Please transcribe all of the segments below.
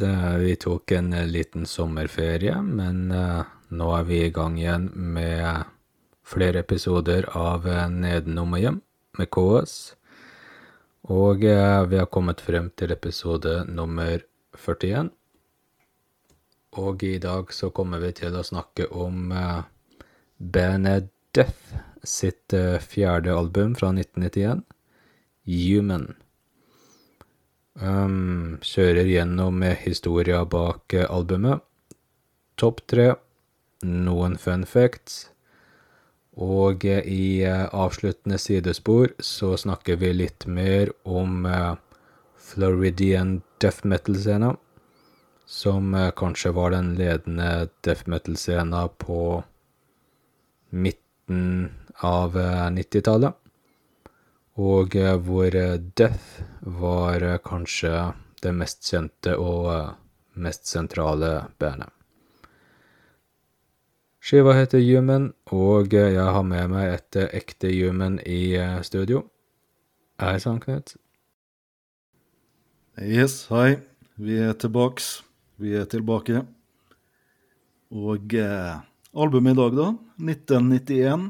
Eh, Vi tok en eh, liten sommerferie, men eh, nå er vi i gang igjen med flere episoder av Nedenom og hjem med KS. Og vi har kommet frem til episode nummer 41. Og i dag så kommer vi til å snakke om Benedeth sitt fjerde album fra 1991, Human. Um, kjører gjennom historia bak eh, albumet. Topp tre, noen fun facts. Og eh, i eh, avsluttende sidespor så snakker vi litt mer om Floridian death metal-scena, som kanskje var den ledende death metal-scena på midten av eh, 90-tallet. Og eh, hvor eh, Death var eh, kanskje det mest kjente og eh, mest sentrale bandet. Skiva heter Human, og eh, jeg har med meg et eh, ekte Human i eh, studio. Hei sann, Knut. Yes, hei. Vi er tilbake. Vi er tilbake. Og eh, albumet i dag, da? 1991.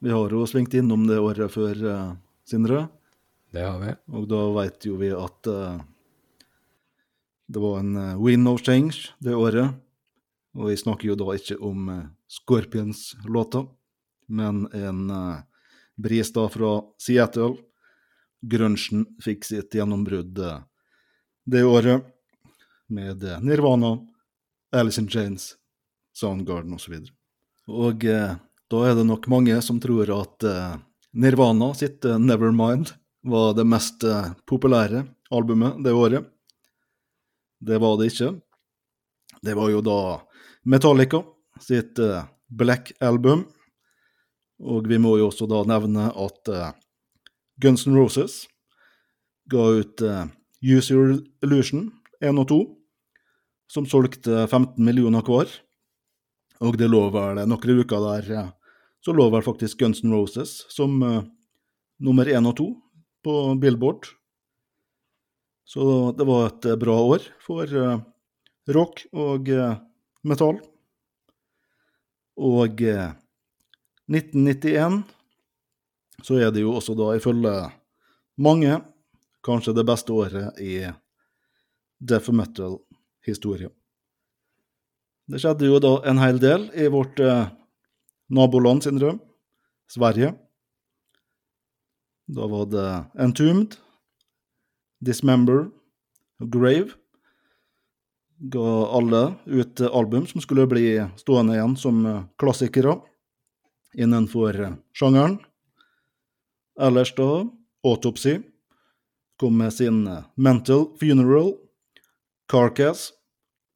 Vi har jo svingt innom det året før, eh, Sindre. Det har vi. Og da veit jo vi at uh, det var en uh, win of change det året. Og vi snakker jo da ikke om uh, Scorpions-låta, men en uh, bris da fra Seattle. Grunchen fikk sitt gjennombrudd eh, det året med eh, Nirvana, Alice in Chains, Soundgarden osv. Og eh, da er det nok mange som tror at eh, Nirvana sitt eh, Nevermind var det mest eh, populære albumet det året. Det var det ikke. Det var jo da Metallica sitt eh, Black Album. Og vi må jo også da nevne at Guns N' Roses ga ut Use Your Illusion 1 og 2, som solgte 15 millioner hver. Og det lå vel noen uker der eh, så lå vel faktisk Guns N' Roses som uh, nummer én og to på Billboard. Så det var et eh, bra år for uh, rock og uh, metall. Og eh, 1991 så er det jo også da ifølge mange kanskje det beste året i death metal historie. Det skjedde jo da en hel del i vårt naboland, Sindre, Sverige. Da var det Entombed, Dismember og Grave. Ga alle ut album som skulle bli stående igjen som eh, klassikere innenfor eh, sjangeren. Ellers da Autopsy kom med sin eh, Mental Funeral. Carcass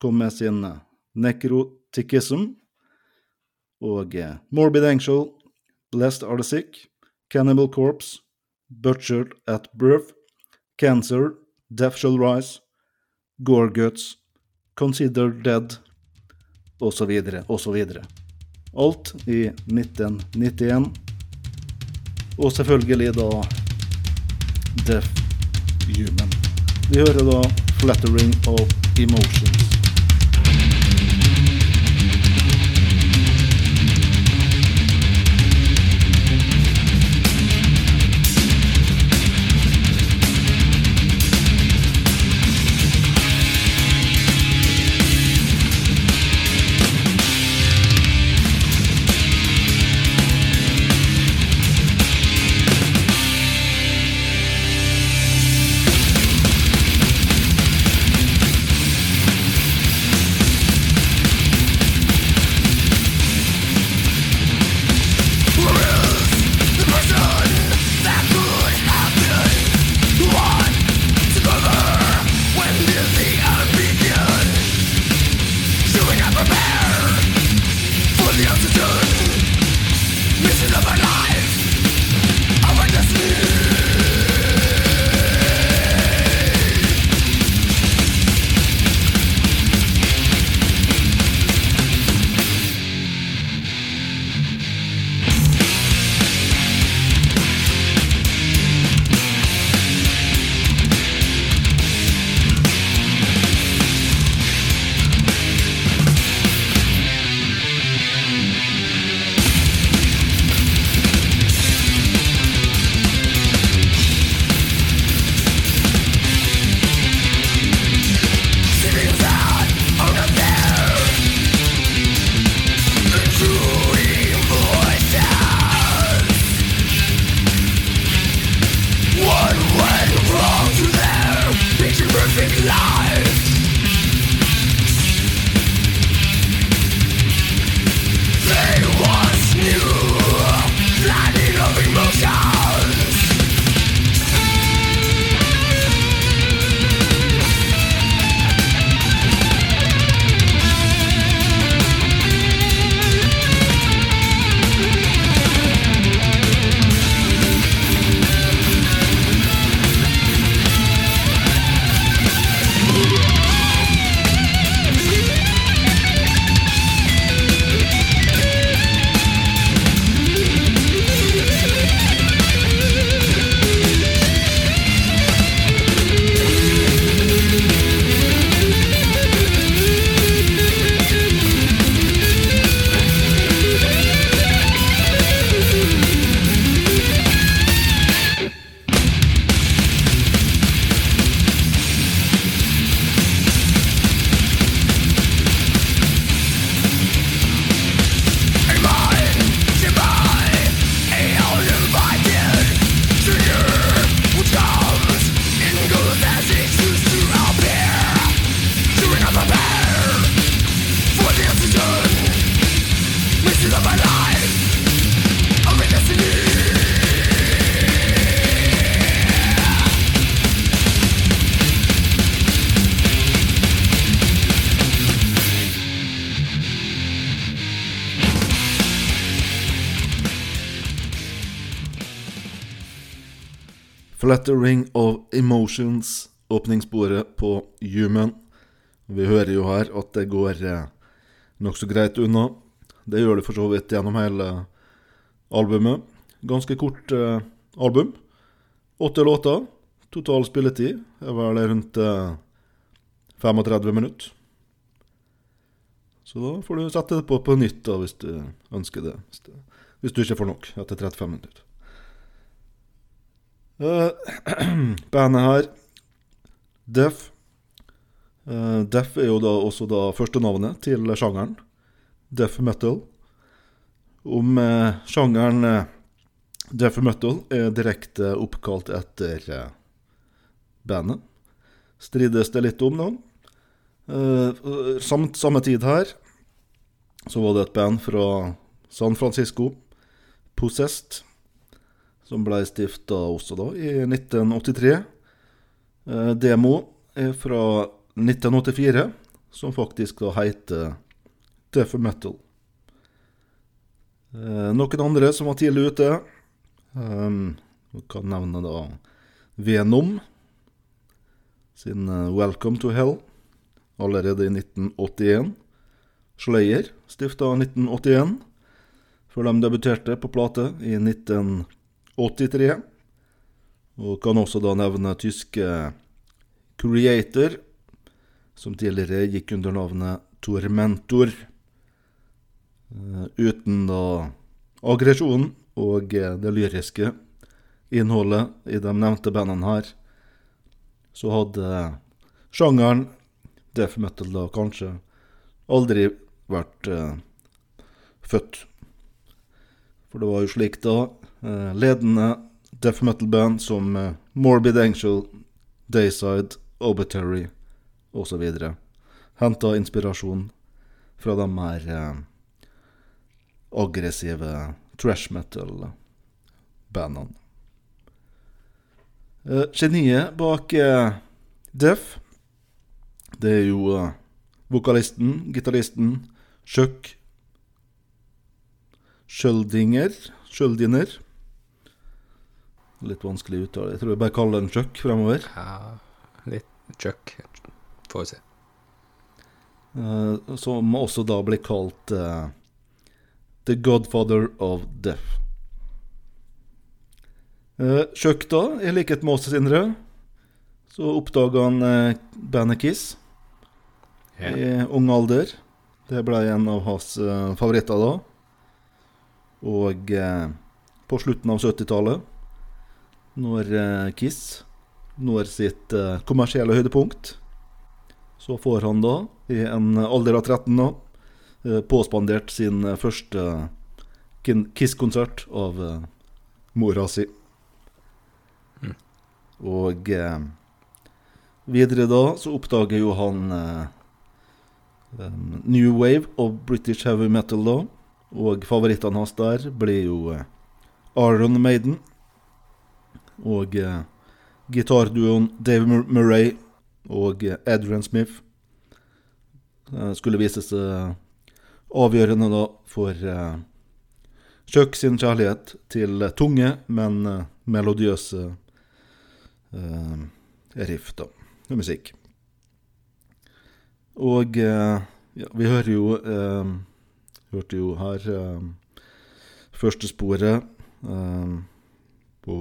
kom med sin Necroticism. Og eh, Morbid Angel, Blessed Are The Sick, Cannibal Corpse, Butchered at Birth, Cancer, Death Shall Rise, Gorguts, Considered Dead, osv., osv. Alt i 1991. Og selvfølgelig da Deaf Human. Vi hører da Flattering of Emotions. This is 'Flattering of Emotions', åpningssporet på Human. Vi hører jo her at det går eh, nokså greit unna. Det gjør det for så vidt gjennom hele albumet. Ganske kort eh, album. Åtte låter. Total spilletid er vel rundt eh, 35 minutter. Så da får du sette det på på nytt da, hvis du ønsker det, hvis du ikke får nok etter 35 minutter. Uh, bandet her, Def. Uh, Def er jo da også da førstenavnet til sjangeren. Def metal. Om uh, sjangeren Def metal er direkte oppkalt etter bandet. Strides det litt om, da. Uh, samme, samme, tid her så var det et band fra San Francisco, Possessed, som ble stifta også da i 1983. Uh, eh, demo er fra 1984, som faktisk da heter Death Metal. Uh, noen andre som var tidlig ute, um, vi kan nevne da Venom sin 'Welcome to Hell' allerede i 1981. Slayer stifta 1981, før de debuterte på plate i 1983. Og kan også da nevne tyske Creator, som tidligere gikk under navnet Tormentor. Uh, uten da aggresjonen og det lyriske innholdet i de nevnte bandene her, så hadde sjangeren death metal da kanskje aldri vært eh, født. For det var jo slik da ledende death metal-band som uh, Morbid Angel, Dayside, Obituary osv. henta inspirasjon fra de mer aggressive trash metal-bandene. geniet bak deaf, det er jo uh, vokalisten, gitaristen, Chuck skjøldinger, Schøldiner. Litt vanskelig uttale. Jeg tror jeg bare kaller den Chuck fremover. Ja, litt Chuck. Får vi se. Uh, som også da blir kalt uh, The Godfather of Death. Uh, Chuck, da, i likhet med oss, Sindre, så oppdaga han uh, bandet Kiss yeah. i ung alder. Det ble en av hans favoritter da. Og på slutten av 70-tallet, når uh, Kiss når sitt kommersielle høydepunkt, så får han da, i en alder av 13 da, påspandert sin første Kiss-konsert av mora si. Mm. Og videre da så oppdager jo han new wave og British heavy metal, da. Og favorittene hans der blir jo Aron Maiden og eh, gitarduoen Dave Murray og uh, Adrian Smith. Uh, skulle vise seg avgjørende da for eh, Chuck sin kjærlighet til tunge, men melodiøse riff da, musikk. Og eh, ja, vi hører jo eh, Hørte jo her eh, første sporet eh, på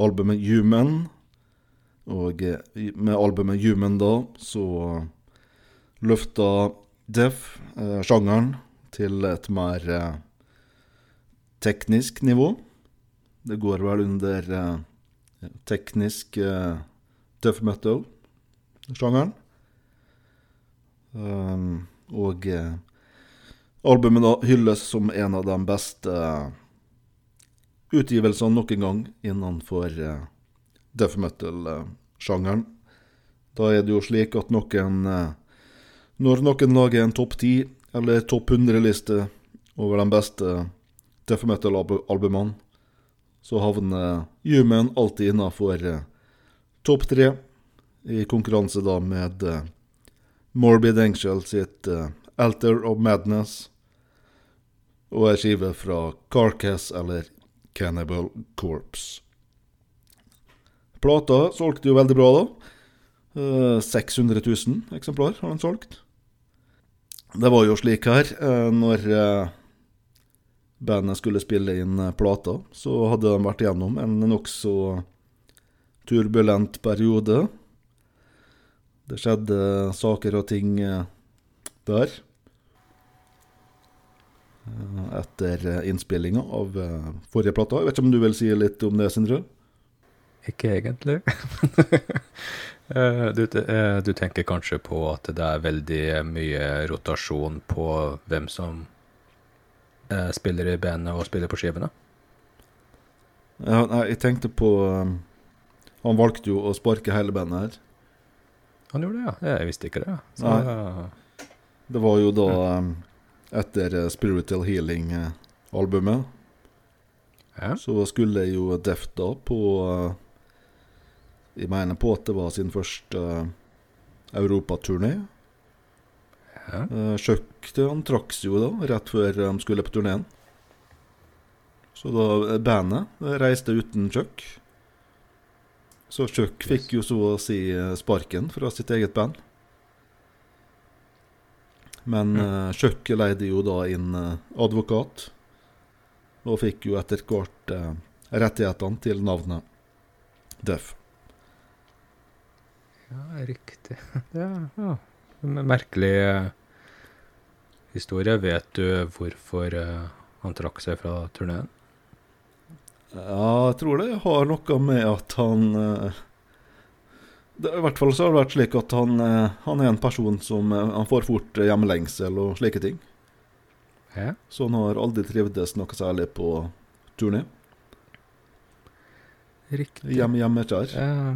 albumet Human. Og eh, med albumet Human, da, så løfta Def eh, sjangeren til et mer teknisk nivå. Det går vel under teknisk deaf-metal-sjangeren. Um, og uh, albumet da hylles som en av de beste uh, utgivelsene noen gang innenfor uh, death metal-sjangeren. Da er det jo slik at noen Når noen lager en topp 10 eller topp 100-liste over de beste death metal-albumene, så havner Human alltid innafor topp tre, i konkurranse da med Morbid Angel sitt uh, Alter of Madness og ei skive fra Carcass eller Cannibal Corpse. Plata solgte jo veldig bra, da. Eh, 600 000 eksemplar har den solgt. Det var jo slik her, eh, når eh, bandet skulle spille inn eh, plata, så hadde de vært gjennom en nokså turbulent periode. Det skjedde saker og ting eh, der. Etter eh, innspillinga av eh, forrige plate. Jeg vet ikke om du vil si litt om det, Sindre? Ikke egentlig. Eh, du, du tenker kanskje på at det er veldig mye rotasjon på hvem som spiller i bandet og spiller på skivene? Ja, jeg tenkte på Han valgte jo å sparke hele bandet her. Han gjorde det, ja. Jeg visste ikke det. Så. Det var jo da etter eh, Spiritual Healing-albumet, ja. så skulle jo Def da på eh, Jeg mener på at det var sin første eh, europaturné. Ja. Chuck han trakk seg jo da, rett før de skulle på turneen. Så da bandet reiste uten Chuck. Så Chuck fikk jo så å si sparken fra sitt eget band. Men uh, Chuck leide jo da inn eh, advokat, og fikk jo etter hvert eh, rettighetene til navnet Duff. Ja, riktig. Ja, ja. en Merkelig eh, historie. Vet du hvorfor eh, han trakk seg fra turneen? Ja, jeg tror det har noe med at han eh, det, I hvert fall så har det vært slik at han, eh, han er en person som eh, Han får fort eh, hjemlengsel og slike ting. Ja. Så han har aldri trivdes noe særlig på turné. Riktig. Hjem, hjemmekjær. Eh,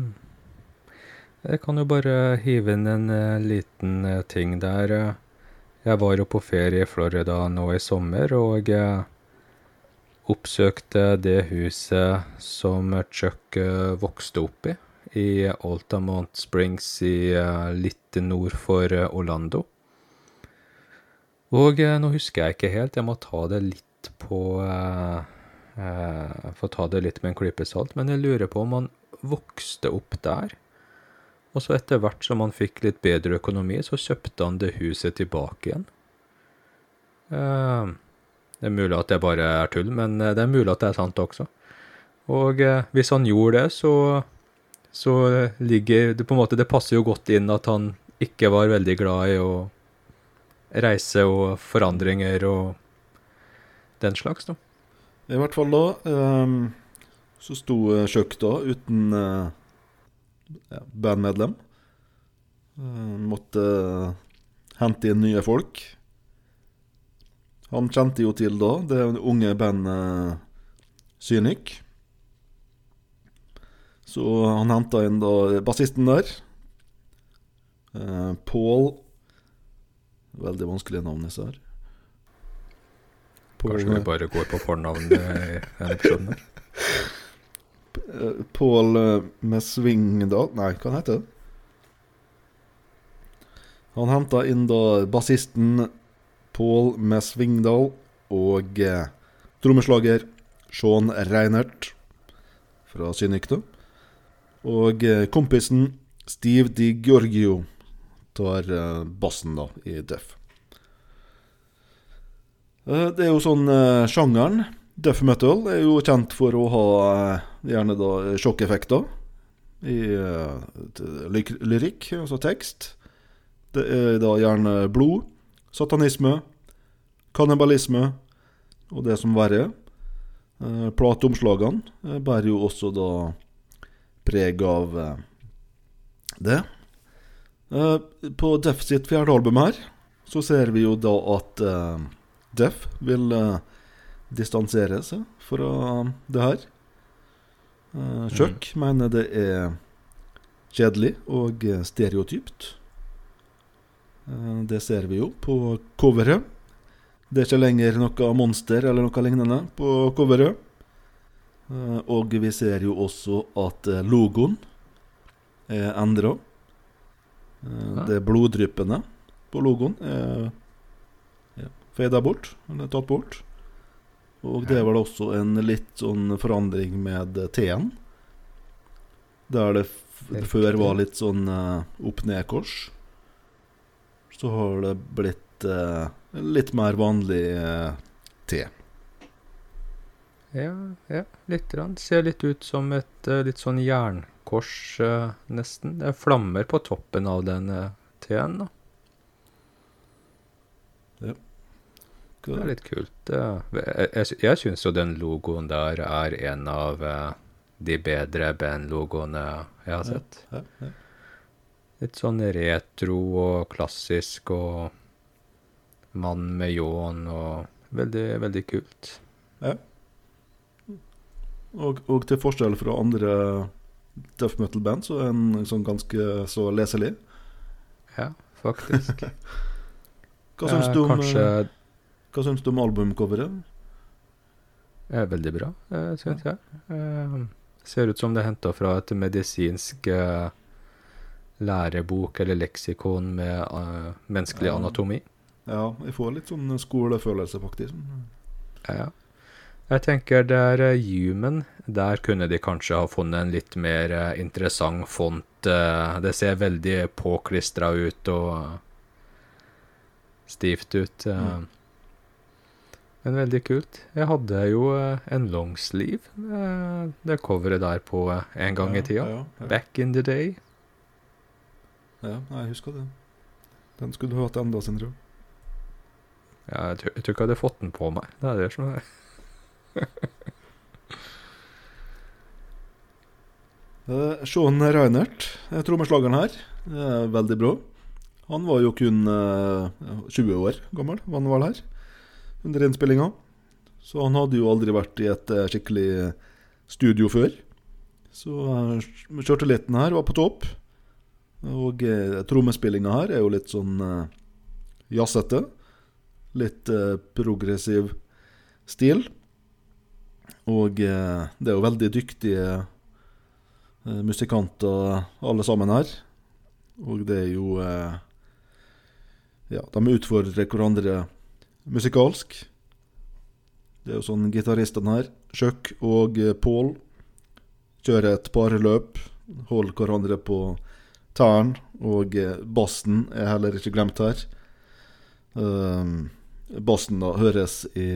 Jeg kan jo bare hive inn en liten ting der. Jeg var jo på ferie i Florida nå i sommer, og oppsøkte det huset som Chuck vokste opp i, i Altamont Springs i eh, litt nord for eh, Orlando. Og eh, nå husker jeg ikke helt, jeg må ta det litt på eh, Få ta det litt med en klype salt, men jeg lurer på om han vokste opp der. Og så etter hvert som han fikk litt bedre økonomi, så kjøpte han det huset tilbake igjen. Eh, det er mulig at det bare er tull, men det er mulig at det er sant også. Og eh, hvis han gjorde det, så, så ligger det på en måte Det passer jo godt inn at han ikke var veldig glad i å reise og forandringer og den slags, da. I hvert fall da Um, så sto eh, Chuck da uten uh, bandmedlem. Uh, måtte hente inn nye folk. Han kjente jo til da det unge bandet Cynic. Så han henta inn da bassisten der. Eh, Paul Veldig vanskelig navn, disse her. Paul- Kanskje vi bare går på fornavn i denne episoden. her. Eh, Paul eh, Nei, hva han heter det? Han henta inn da bassisten Paul med Svingdal og eh, trommeslager Sean Reinert fra da. Og eh, kompisen Steve Di Giorgio tar eh, bassen, da, i Def. Eh, det er jo sånn sjangeren Duff metal er jo kjent for å ha gjerne da sjokkeffekter i lyrikk, altså tekst. Det er da gjerne blod, satanisme, kannibalisme og det som verre. er. Plateomslagene bærer jo også da preg av eh, det. Eh, På Deff sitt fjerde album her, så ser vi jo da at eh, Deff vil eh, distansere seg fra det her. Uh, mm. mener det er kjedelig og eh, stereotypt. Eh, det ser vi jo på coveret. Det er ikke lenger noe monster eller noe lignende på coveret. Eh, og vi ser jo også at eh, logoen er endra. Ja. Det bloddryppende på logoen er fada bort, eller tatt bort. Og det er vel også en litt sånn forandring med T-en. Der det før var litt sånn eh, opp-ned-kors, så har det blitt eh, litt mer vanlig eh, T. Ja, ja, lite grann. Ser litt ut som et eh, litt sånn jernkors, eh, nesten. Det er flammer på toppen av den eh, T-en, da. Det er litt kult. Jeg, jeg, jeg syns jo den logoen der er en av de bedre bandlogoene jeg har sett. Ja, ja. Litt sånn retro og klassisk og mann med ljåen og veldig, veldig kult. Og, og til forskjell fra andre death metal-band, så er den sånn ganske så leselig. Ja, faktisk. Hva syns Eh, du om, Kanskje eh, hva syns du om albumcoveret? er veldig bra, syns jeg. Eh, ser ut som det er henta fra et medisinsk eh, lærebok eller leksikon med eh, menneskelig anatomi. Ja, jeg får litt sånn skolefølelse, faktisk. Ja. Jeg tenker der er Human, der kunne de kanskje ha funnet en litt mer eh, interessant font. eh, det ser veldig påklistra ut og stivt ut. eh. Mm. Men veldig kult. Jeg hadde jo eh, en longsleeve, det coveret der på eh, en gang i tida. Ja, ja, Back in the day. ja, jeg husker det. Den skulle du hatt enda, Sindre. Ja, jeg tror ikke jeg hadde fått den på meg. Det er det som er Eh, Sean Reinert, eh, trommeslageren her, er veldig bra. Han var jo kun uh, 20 år gammel, da han var her, under innspillinga. Så han hadde jo aldri vært i et uh, skikkelig studio før. Så kjørte liten her var på topp. Og uh, trommespillinga her er jo litt sånn eh, jazzete. Litt eh, progressiv stil. Og eh, det er jo veldig dyktige eh, musikanter alle sammen her. Og det er jo eh, Ja, de utfordrer hverandre musikalsk. Det er jo sånn gitaristene her, Chuck og Paul, kjører et parløp. Holder hverandre på tærne. Og bassen er heller ikke glemt her. Bassen da høres i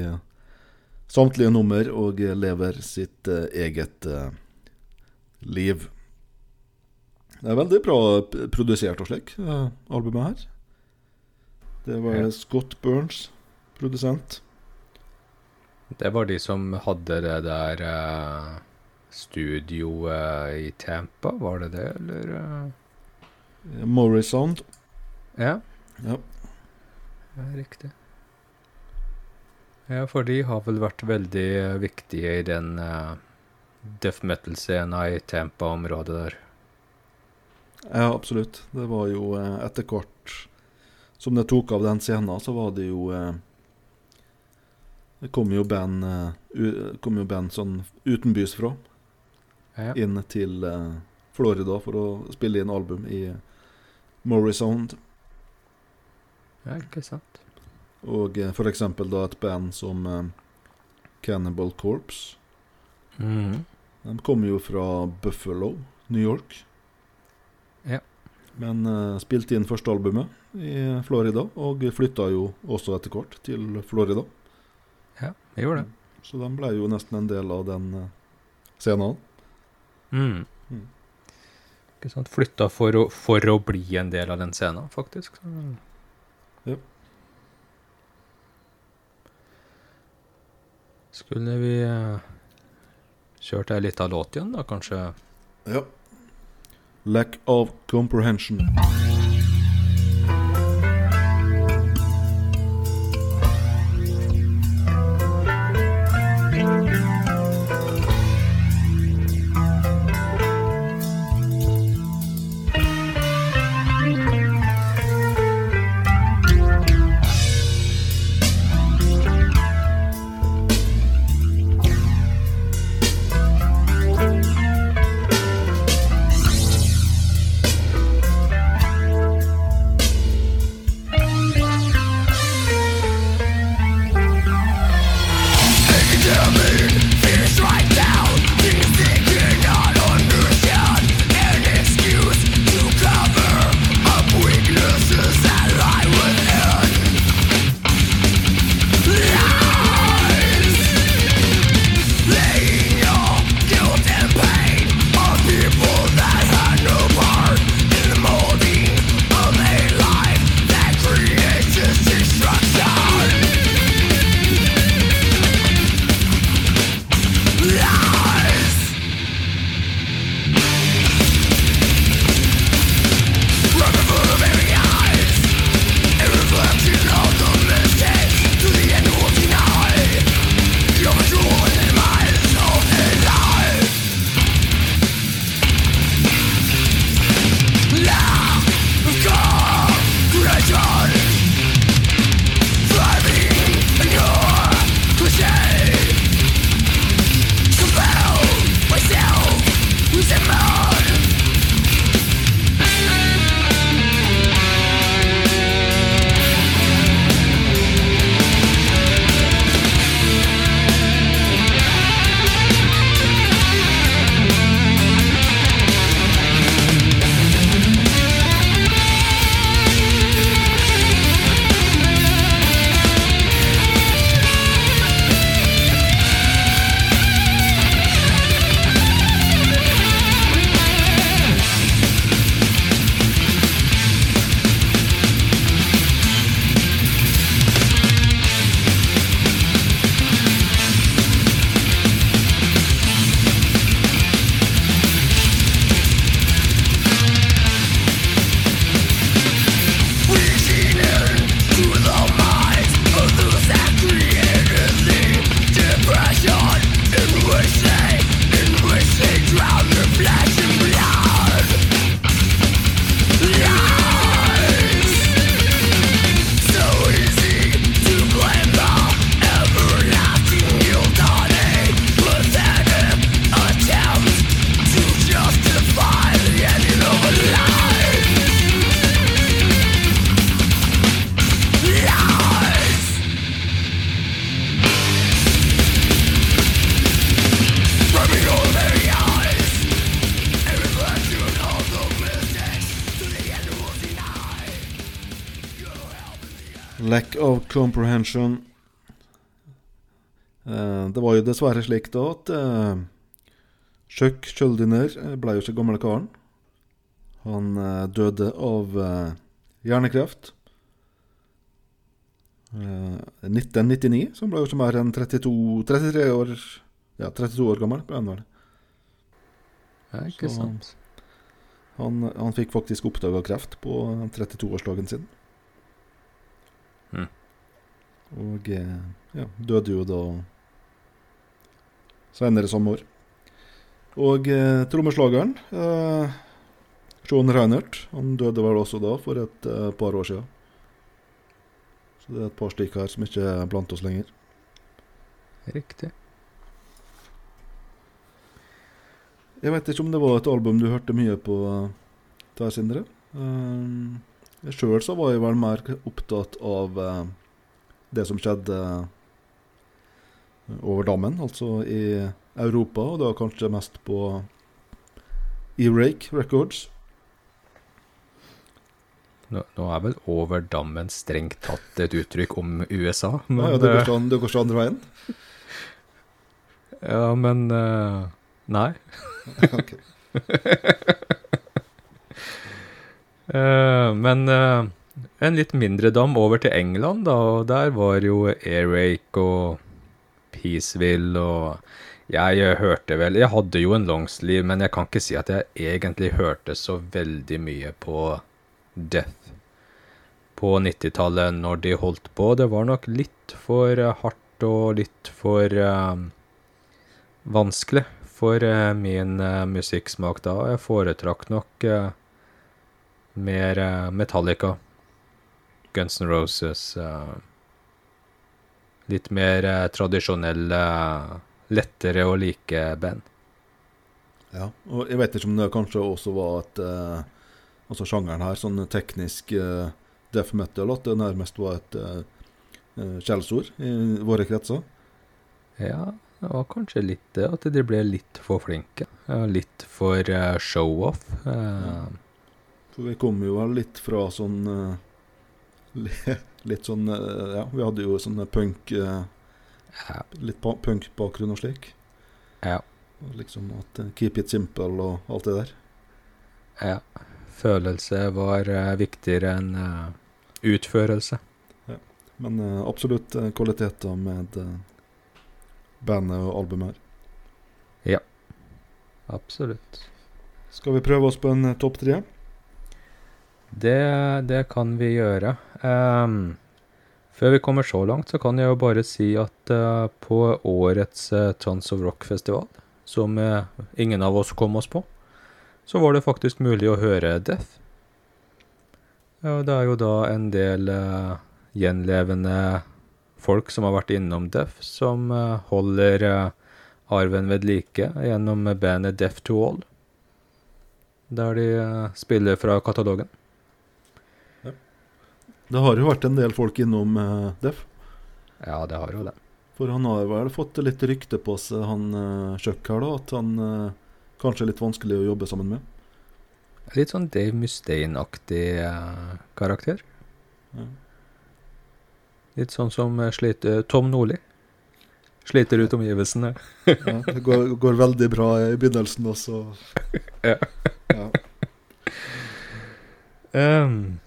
samtlige nummer og lever sitt eh, eget eh, liv. Det er veldig bra produsert og slik, eh, albumet her. Det var Ja. Scott Burns, produsent. Det var de som hadde det der uh, studioet i Tampa, var det det, eller? Morrisound. Ja. Ja. Ja, riktig. Ja, for de har vel vært veldig eh, viktige i den uh, death metal-scena i Tampa-området der. ja, absolutt. Det var jo uh, etter hvert som det tok av den scenen, så var det jo uh, Det kom jo band, kom jo band sånn utenbys fra. Ja. inn til Florida for å spille inn album i Morrisound. ja, ikke sant? Og eh, for eksempel da et band som eh, Cannibal Corpse. Mm. De kommer jo fra Buffalo, New York. Ja. Men uh, spilte inn første albumet i Florida, og flytta jo også etter hvert til Florida. Ja, jeg gjorde det. Så de ble jo nesten en del av den uh, scenen. Mm. Mm. Ikke sant? Flytta for å, for å bli en del av den scenen, faktisk. Så- Ja. Skulle vi uh, kjørt ei lita låt igjen, da, kanskje? Ja. Lack of comprehension. Lack of comprehension. Eh, det var jo dessverre slik da at eh, Chuck Schuldiner eh, ble jo ikke gamle karen. Han døde av hjernekreft. Eh, 1999, så han ble jo ikke mer enn 32, 33 år Ja, 32 år gammel. ble han vel. Ja, ikke Så- sant. Han, han fikk faktisk oppdaga kreft på 32-årsdagen sin. Mm. Og eh, ja, døde jo da senere samme år. Og eh, trommeslageren, eh, Sean Reinert, han døde vel også da for et eh, par år siden. Så det er et par stykker her som ikke er blant oss lenger. Riktig. Jeg vet ikke om det var et album du hørte mye på uh, der, Sindre. Um, Sjøl så var jeg vel mer opptatt av eh, det som skjedde eh, over dammen, altså i Europa, og da kanskje mest på E-Rake Records. Nå, nå er vel over dammen strengt tatt et uttrykk om USA, men, Ja, ja, det går eh, ikke det går ikke andre veien. ja, men Nei. Ok. Eh, men eh, en litt mindre dam over til England, da, og der var jo Airake og Peaceville og Jeg eh, hørte vel Jeg hadde jo en longsleeve, men jeg kan ikke si at jeg egentlig hørte så veldig mye på Death på 90-tallet når de holdt på. Det var nok litt for eh, hardt og litt for uh, vanskelig for uh, min uh, musikksmak da. Jeg foretrakk nok eh, mer eh, Metallica, Guns N' Roses eh, Litt mer eh, tradisjonelle, lettere å like band. Ja, og jeg vet ikke om det kanskje også var at Altså sjangeren her, sånn teknisk death metal, at det nærmest var et skjellsord i våre kretser. Ja, det var kanskje litt det, at de ble litt for flinke. Ja, litt for show-off. Eh, For vi kom jo litt fra sånn eh, Litt sånn eh, Ja, vi hadde jo sånn punk eh, Litt punkbakgrunn og slik. ja, Og liksom at Keep it simple og alt det der. ja. Følelse var viktigere enn utførelse. Ja. Men absolutt kvaliteter med bandet og albumet her. Absolutt. Skal vi prøve oss på en topp tre? Det, det kan vi gjøre. Um, før vi kommer så langt, så kan jeg jo bare si at uh, på årets uh, Tons of Rock-festival, som uh, ingen av oss kom oss på, så var det faktisk mulig å høre Death. Ja, det er jo da en del gjenlevende folk som har vært innom Death, som holder arven ved like gjennom bandet Death to All, der de spiller fra katalogen. Det har jo vært en del folk innom uh, Def. Ja, det har jo det. For han har vel fått litt rykte på seg, han uh, Chuck her, da. At han uh, kanskje er litt vanskelig å jobbe sammen med. Litt sånn Dave Mustaine-aktig uh, karakter. Ja. Litt sånn som eh, sliter Tom Nordli. Sliter ut omgivelsene. Ja, det går, går veldig bra i begynnelsen, også. Ja. ja. Ehm,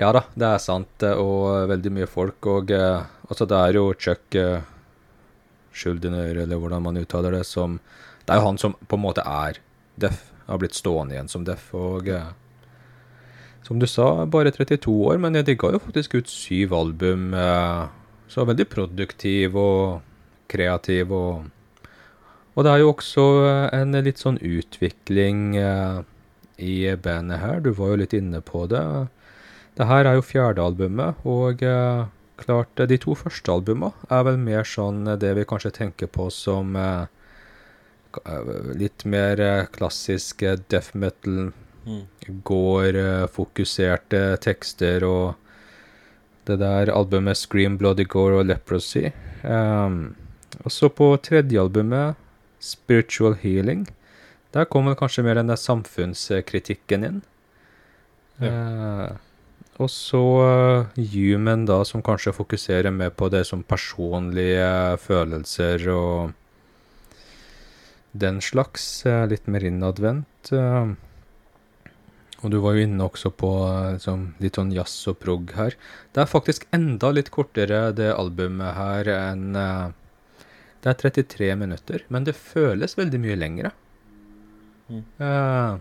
ja da, det er sant, eh, og veldig mye folk. Og eh, altså, det er jo Chuck Schuldiner, eller hvordan man uttaler det, som Det er jo han som på en måte er deff, Har blitt stående igjen som deff. Og eh, som du sa, bare 32 år, men de ga jo faktisk ut syv album. eh, så veldig produktiv og kreativ og Og det er jo også eh, en litt sånn utvikling eh, i bandet her. Du var jo litt inne på det. Det her er jo fjerde albumet, og eh, klart eh, de to første albumene er vel mer sånn eh, det vi kanskje tenker på som eh, eh, litt mer eh, klassisk eh, death metal, Mm. gore-fokuserte tekster og det der albumet Scream, Bloody Gore og Leprosy. Um, og så på tredje albumet, Spiritual Healing, der kom vel kanskje mer den der samfunnskritikken inn. Eh, og så eh, Human, da, som kanskje fokuserer mer på det som personlige følelser og den slags. eh, litt mer innadvendt. eh. og du var jo inne også på eh, liksom, litt sånn jazz og prog her. Det er faktisk enda litt kortere, det albumet her, enn eh, Det er 33 minutter, men det føles veldig mye lengre. Mm. Eh,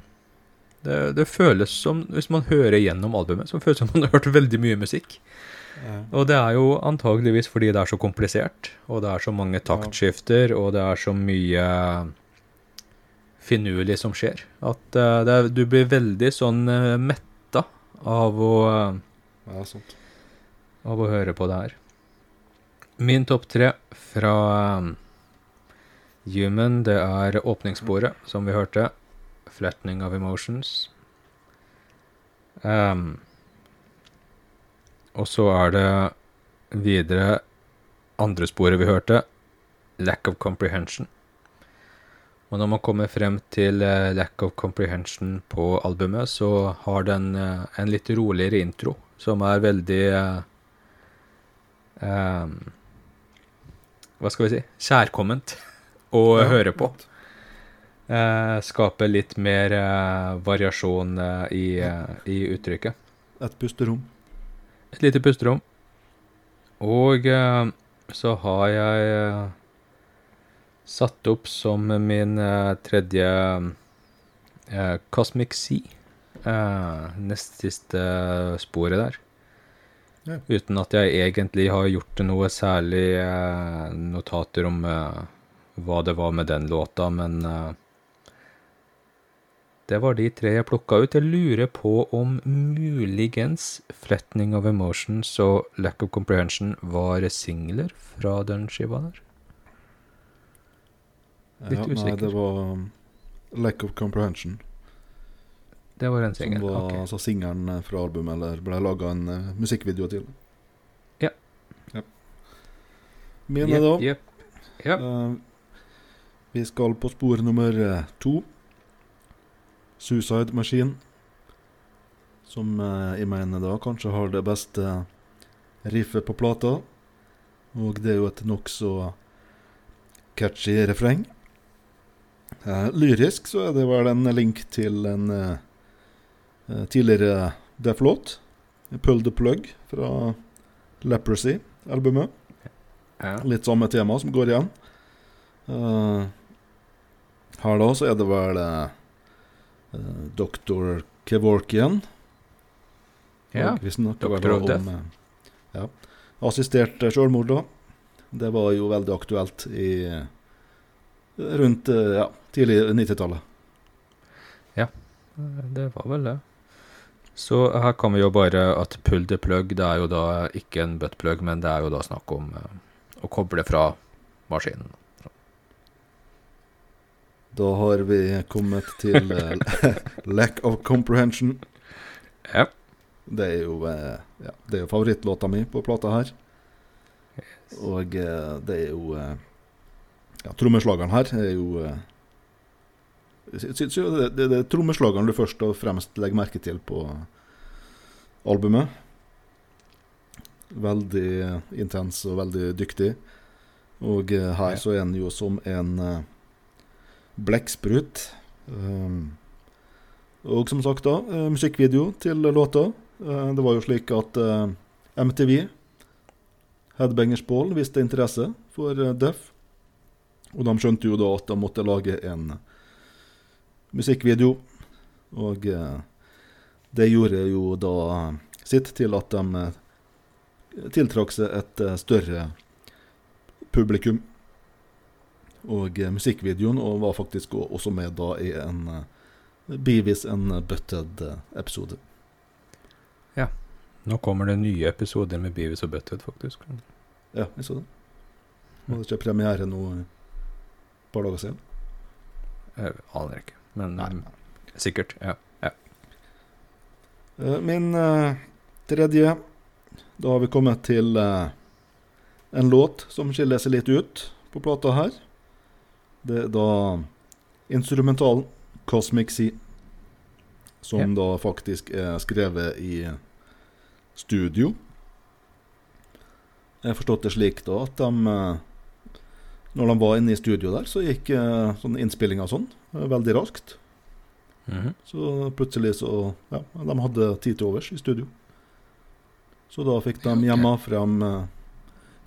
det, det føles som, hvis man hører gjennom albumet, så føles det som man har hørt veldig mye musikk. Ja. Og det er jo antageligvis fordi det er så komplisert, og det er så mange taktskifter, og det er så mye finurlig som skjer, at uh, det er, du blir veldig sånn uh, metta av å, ja, av å høre på det her. Min topp tre fra eh, Human, det er åpningssporet, som vi hørte. Flattening of Emotions. Um, og så er det videre andre sporet vi hørte, Lack of Comprehension. Og når man kommer frem til uh, Lack of Comprehension på albumet, så har den uh, en litt roligere intro, som er veldig uh, um, Hva skal vi si? Kjærkomment å Ja, høre på. Eh, skaper litt mer eh, variasjon eh, i, eh, i uttrykket. Et pusterom. Et lite pusterom. Og eh, så har jeg eh, satt opp som min tredje Cosmic Sea. Nest siste sporet der. Ja. Uten at jeg egentlig har gjort noe særlig notater om hva det var med den låta, men det var de tre jeg plukka ut. Jeg lurer på om muligens 'Fretning of Emotions og Lack of Comprehension var singler fra den skiva der. Litt ja, Nei, det var um, Lack of Comprehension. Det var en singel. Som var okay. altså singelen eh, fra albumet, eller ble laga en uh, musikkvideo til. Ja. ja. Mine, yep, da. Yep. Yep. Uh, vi skal på spor nummer eh, to. Suicide Machine. Som eh, jeg mener da kanskje har det beste riffet på plata. Og det er jo et nokså catchy refreng. Eh, lyrisk så er det vel en link til en eh, eh, tidligere Deaf-låt. Pull the Plug fra Leprosy-albumet. Litt samme tema som går igjen. Eh, her da så er det vel uh, Dr. Kevorkian. ja. Og vi snakker vel om eh, ja, assistert eh, selvmord. da. Det var jo veldig aktuelt i eh, rundt eh, ja, tidlig 90-tallet. Ja, Det var vel det. Så her kan vi jo bare at pull the plug, det er jo da ikke en buttplug, men det er jo da snakk om eh, å koble fra maskinen. Da har vi kommet til eh, Lack of Comprehension. Ja. Det er jo, eh, ja, det er jo favorittlåta mi på plata her. Og eh, det er jo Ja, trommeslageren her er jo det, det, det er trommeslageren du først og fremst legger merke til på albumet. Veldig intens og veldig dyktig. Og her så er han jo som en blekksprut. Um, og som sagt, da, eh, musikkvideo til låta. Eh, det var jo slik at eh, MTV, Headbangers Ball, viste interesse for Def. Og de skjønte jo da at de måtte lage en musikkvideo. Og det gjorde jo da sitt til at de tiltrakk seg et større publikum. Og eh, musikkvideoen, og var faktisk også med da i en eh, Beavis and Butted-episode. Nå kommer det nye episoder med Beavis og Butted, faktisk. Ja, jeg så det. Var det ikke premiere nå eh, et par dager siden? Jeg aner ikke, men Nei. um, sikkert. Ja. ja. Min eh, tredje Da har vi kommet til eh, en låt som skiller seg litt ut på plata her. Det er da instrumentalen 'Cosmic Sea', som Ja. da faktisk er skrevet i studio. Jeg har forstått det slik da at de eh, Når de var inne i studio der, så gikk eh, sånn innspilling og sånn eh, veldig raskt. Mhm. Så plutselig så Ja, de hadde tid til overs i studio. Så da fikk de hjemme frem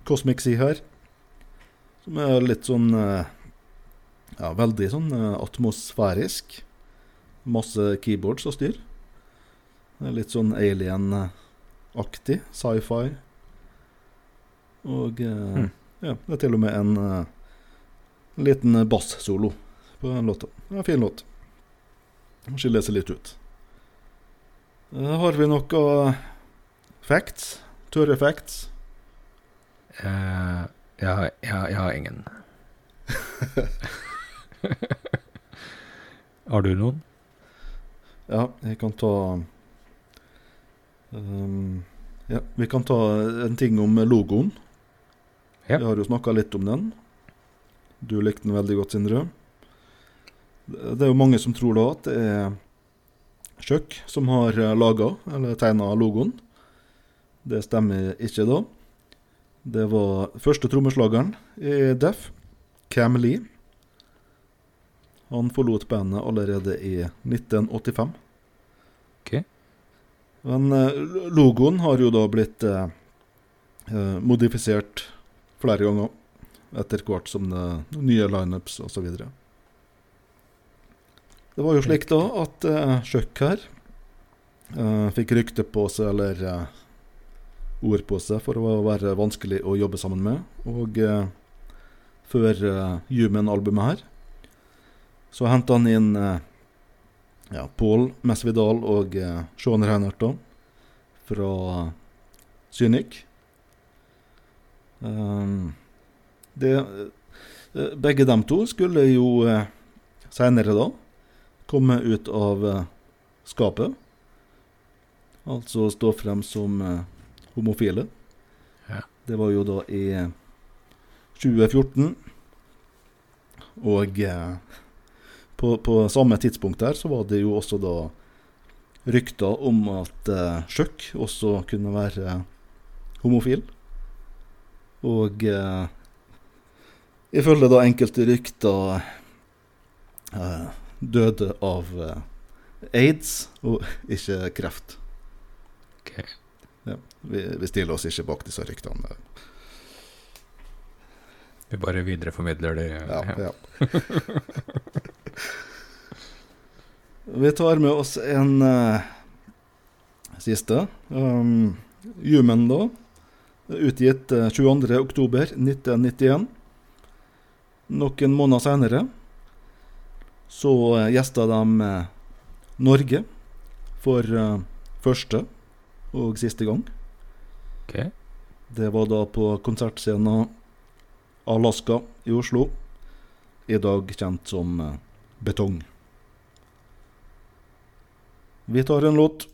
Cosmic Sea her. Som er litt sånn eh, Ja, veldig sånn eh, atmosfærisk. Masse keyboards og styr. Litt sånn alien-aktig. Sci-fi. Og Hmm. ja, det er til og med en eh, liten bass-solo på den låta. En fin låt. Skiller seg litt ut. Har vi noe facts? Tørre facts? Uh, jeg, har- jeg, jeg har ingen. har du noen? Ja, jeg kan ta um, Ja, vi kan ta en ting om logoen. Ja. Vi har jo snakka litt om den. Du likte den veldig godt, Sindre. Det er jo mange som tror da at det er Kjøkk som har laga eller tegna logoen. Det stemmer ikke da. Det var første trommeslageren i Def, Cam Lee. Han forlot bandet allerede i 1985. Ok. Men eh, logoen har jo da blitt eh, eh, modifisert flere ganger etter hvert som det nye lineups osv. Det var jo slik da at eh, Sjøkk her eh, fikk rykte på seg, eller eh, ord på seg, for å være vanskelig å jobbe sammen med. Og eh, før uh, Human-albumet her, så henta han inn eh, ja, Paul Mesvidal og uh, Sean Reinhardt da, fra Synik. Um, det, eh, begge dem to skulle jo seinere da komme ut av eh, skapet. Altså stå frem som eh, homofile. Ja. Det var jo da i 2014. Og eh, på, på samme tidspunkt der så var det jo også da rykter om at eh, Sjøk også kunne være homofil. Og eh, ifølge da enkelte rykter eh, døde av eh, aids og ikke kreft. Okay. Ja, vi, vi stiller oss ikke bak disse ryktene. Vi bare videreformidler det. Ja, ja. Vi tar med oss en uh, siste. Um, Human, da. Utgitt uh, 22.10.1991. Noen måneder senere så uh, gjesta de eh, Norge for eh, første og siste gang. Okay. Det var da på konsertscenen Alaska i Oslo, i dag kjent som eh, Betong. Vi tar en låt.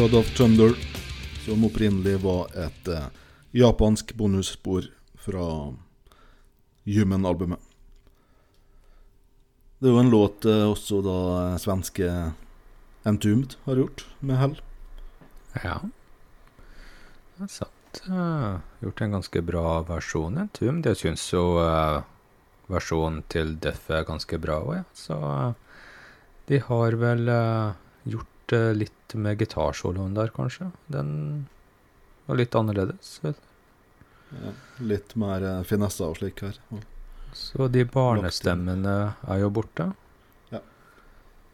'God of Thunder', som opprinnelig var et eh, japansk bonusspor fra Human-albumet. Det er jo en låt eh, også da eh, svenske Entombed har gjort, med hell. Ja. Det er sant. Uh, gjort en ganske bra versjon. Entombed. jeg syns jo uh, versjonen til Death er ganske bra òg, ja. Så uh, de har vel uh, litt med gitarsoloen der, kanskje. Den var litt annerledes. Ja, litt mer eh, finesser og slik her. Så de barnestemmene er jo borte. Ja.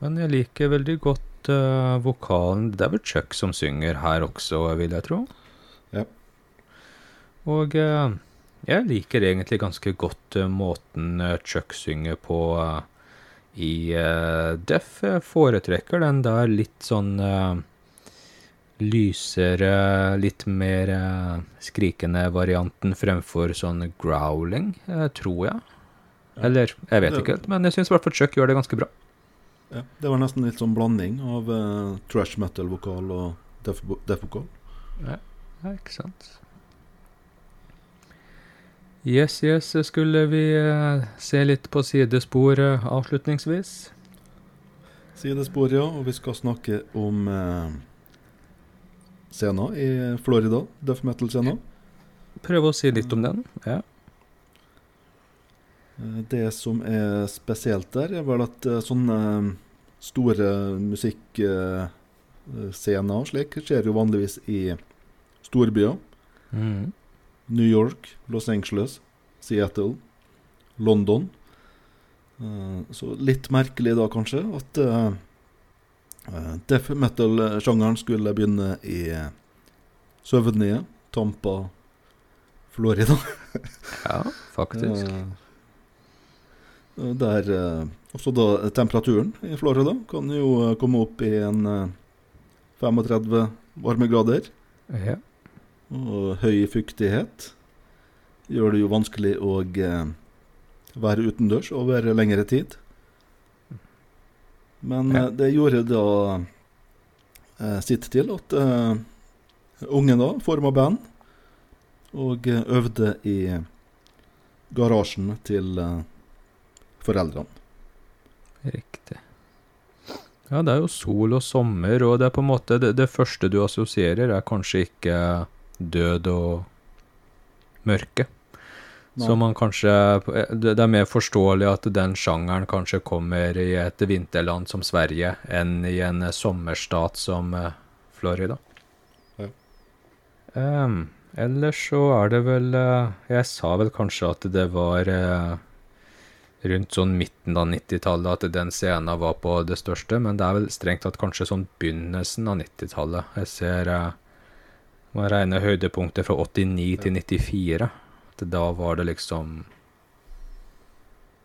Men jeg liker veldig godt uh, vokalen. Det er vel Chuck som synger her også, vil jeg tro. Ja. Og uh, jeg liker egentlig ganske godt uh, måten Chuck synger på eh, i uh, Duff. Jeg foretrekker den der litt sånn uh, lysere, litt mer uh, skrikende varianten fremfor sånn growling, uh, tror jeg. Ja. Eller, jeg vet ikke helt, men jeg syns i hvert fall Chuck gjør det ganske bra. Ja, det var nesten litt sånn blanding av eh, trash metal-vokal og deaf-vokal. Deaf Ja, ikke sant. Yes, yes, skulle vi eh, se litt på sidespor eh, avslutningsvis? Sidespor, ja, og vi skal snakke om eh, scenen i Florida, Duff metal-scenen. Prøve å si litt om den. Ja. Eh, Det som er spesielt der, er vel at eh, sånne store musikkscener og slik skjer jo vanligvis i storbyer. Mm. New York, Los Angeles, Seattle, London. Eh, Så litt merkelig da kanskje at eh, eh, death metal-sjangeren skulle begynne i søvnige Tampa, Florida. ja, faktisk. Der også da temperaturen i Florida kan jo komme opp i en eh, 35 varmegrader. Ja. Og høy fuktighet gjør det jo vanskelig å eh, være utendørs over lengre tid. Men Ja. eh, det gjorde da eh, sitt til at uh, ungen da forma band og øvde i garasjen til uh, foreldrene. Riktig. Ja, det er jo sol og sommer, og det er på en måte det, det første du assosierer, er kanskje ikke død og mørke. Så man kanskje Det er mer forståelig at den sjangeren kanskje kommer i et vinterland som Sverige, enn i en sommerstat som eh, Florida. Ja. Um, ellers så er det vel eh, Jeg sa vel kanskje at det var eh, rundt sånn midten av 90-tallet at den scenen var på det største, men det er vel strengt tatt kanskje sånn begynnelsen av 90-tallet. Jeg ser eh, regner regne høydepunkter fra 89 til 94. At da var det liksom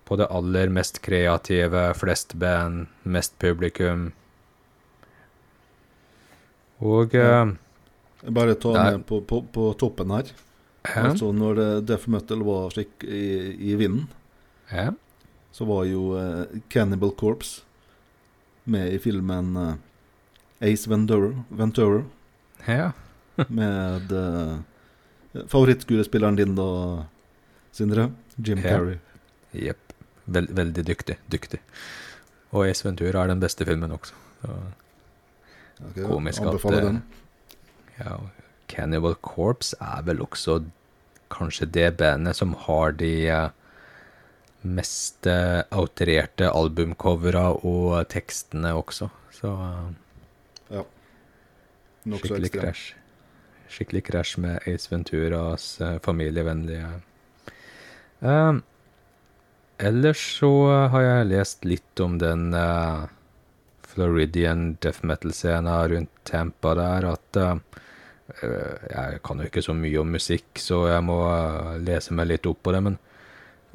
På det aller mest kreative, flest band, mest publikum. Og Ja. eh, Bare ta Der. med på, på, på toppen her. ja, Altså når Deaf metal var slik i, i vinden, ja, så var jo eh, Cannibal Corpse med i filmen eh, Ace Ventura, Ventura ja. Med uh, favorittskuespilleren din da, Sindre. Jim Ja. Carrey. Jepp. Vel, veldig dyktig. Dyktig. Og Ace Ventura er den beste filmen også. Så, Ok, Komisk at, anbefaler eh, den. ja, Cannibal Corpse er vel også kanskje det bandet som har de eh, mest eh, outrerte albumcovera og tekstene også. Så ja. Nokså ekstremt. Skikkelig krasj med Ace Venturas eh, familievennlige. Uh, Ellers så har jeg lest litt om den uh, Floridian death metal-scenen rundt Tampa der, at eh, Jeg kan jo ikke så mye om musikk, så jeg må lese meg litt opp på det, men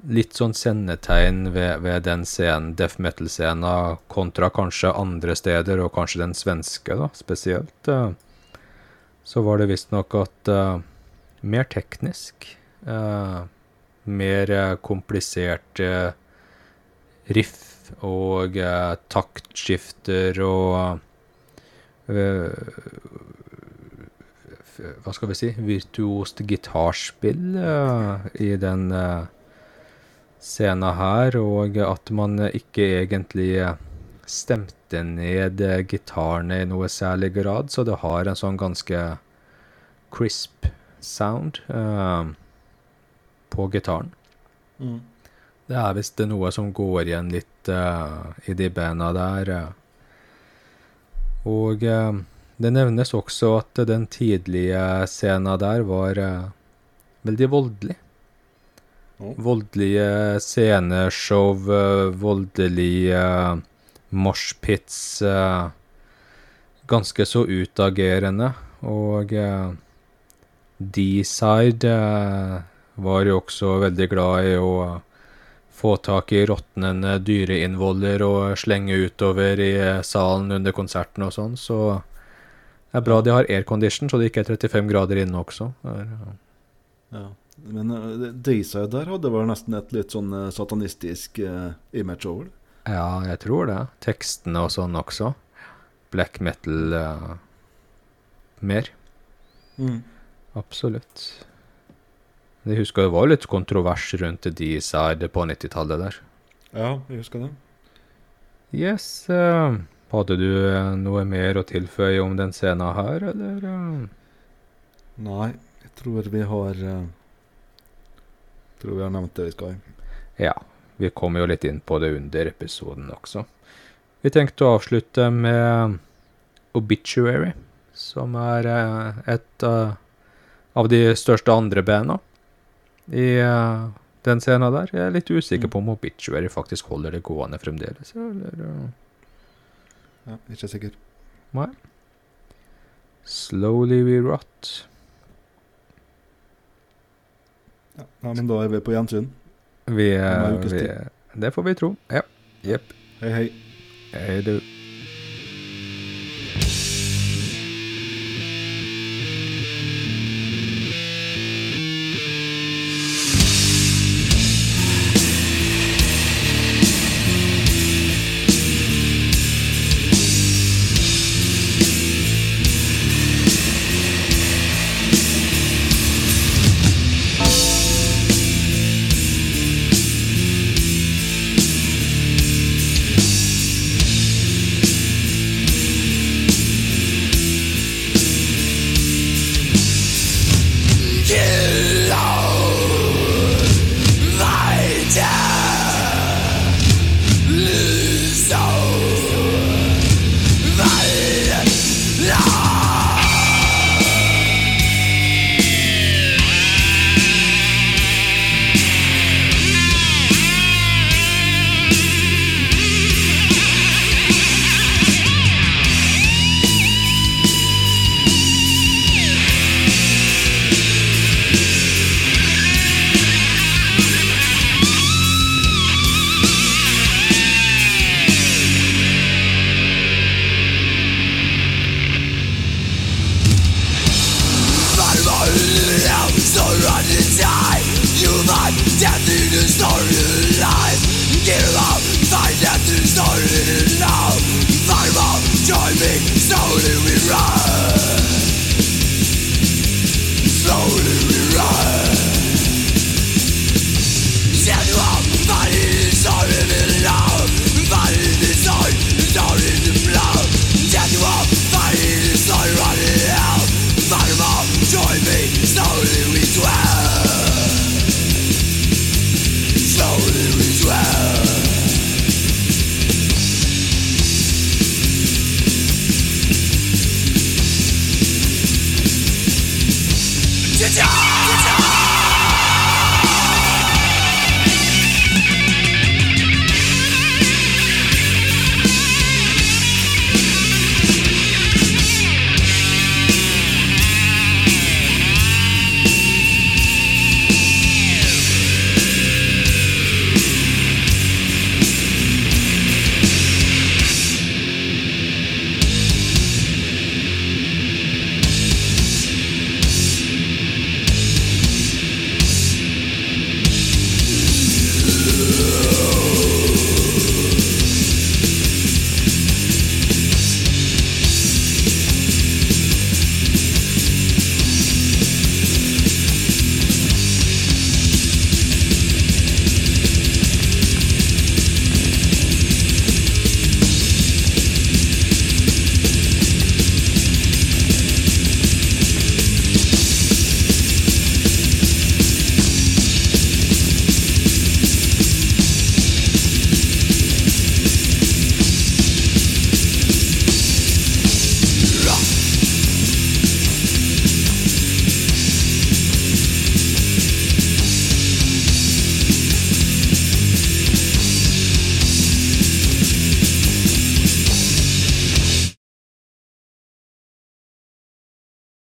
litt sånn kjennetegn ved, ved den scenen, death metal-scenen, kontra kanskje andre steder, og kanskje den svenske, da, spesielt, uh, så var det visstnok at uh, mer teknisk. Uh, mer kompliserte riff og taktskifter og hva skal vi si, virtuost gitarspill uh, i den uh, scenen her, og at man ikke egentlig stemte ned gitarene i noe særlig grad, så det har en sånn ganske crisp sound uh, på gitaren. Mm. Det er visst noe som går igjen litt i de banda der. Og det nevnes også at den tidlige scenen der var uh, veldig voldelig. Voldelige sceneshow, uh, voldelige uh, moshpits. eh, ganske så utagerende. Og eh, D-side var jo også veldig glad i å få tak i råtnende dyreinnvoller og slenge utover i salen under konserten og sånn, så det er bra de har aircondition, så det ikke er 35 grader inne også. Der, ja. Men uh, Dayside der hadde vel nesten et litt sånn satanistisk uh, image over det? Ja, jeg tror det. Tekstene og sånn også. Black metal uh, mer. Mm. Absolutt. Jeg husker det var litt kontrovers rundt de side på 90-tallet der. Ja, jeg husker det. Yes. Uh, hadde du eh, noe mer å tilføye om den scenen her, eller? Nei, jeg tror vi har tror vi har nevnt det vi skal. Ja, vi kom jo litt inn på det under episoden også. Vi tenkte å avslutte med Obituary, som er et av de største andre banda i den scenen der. Jeg er litt usikker på om Obituary faktisk holder det gående fremdeles, eller? Ja, ikke sikker. Nei. Slowly we rot. Ja, ja, men da er vi på gjensyn. Vi, vi Det får vi tro. Ja. Jepp. Hei, hei. Hei, du.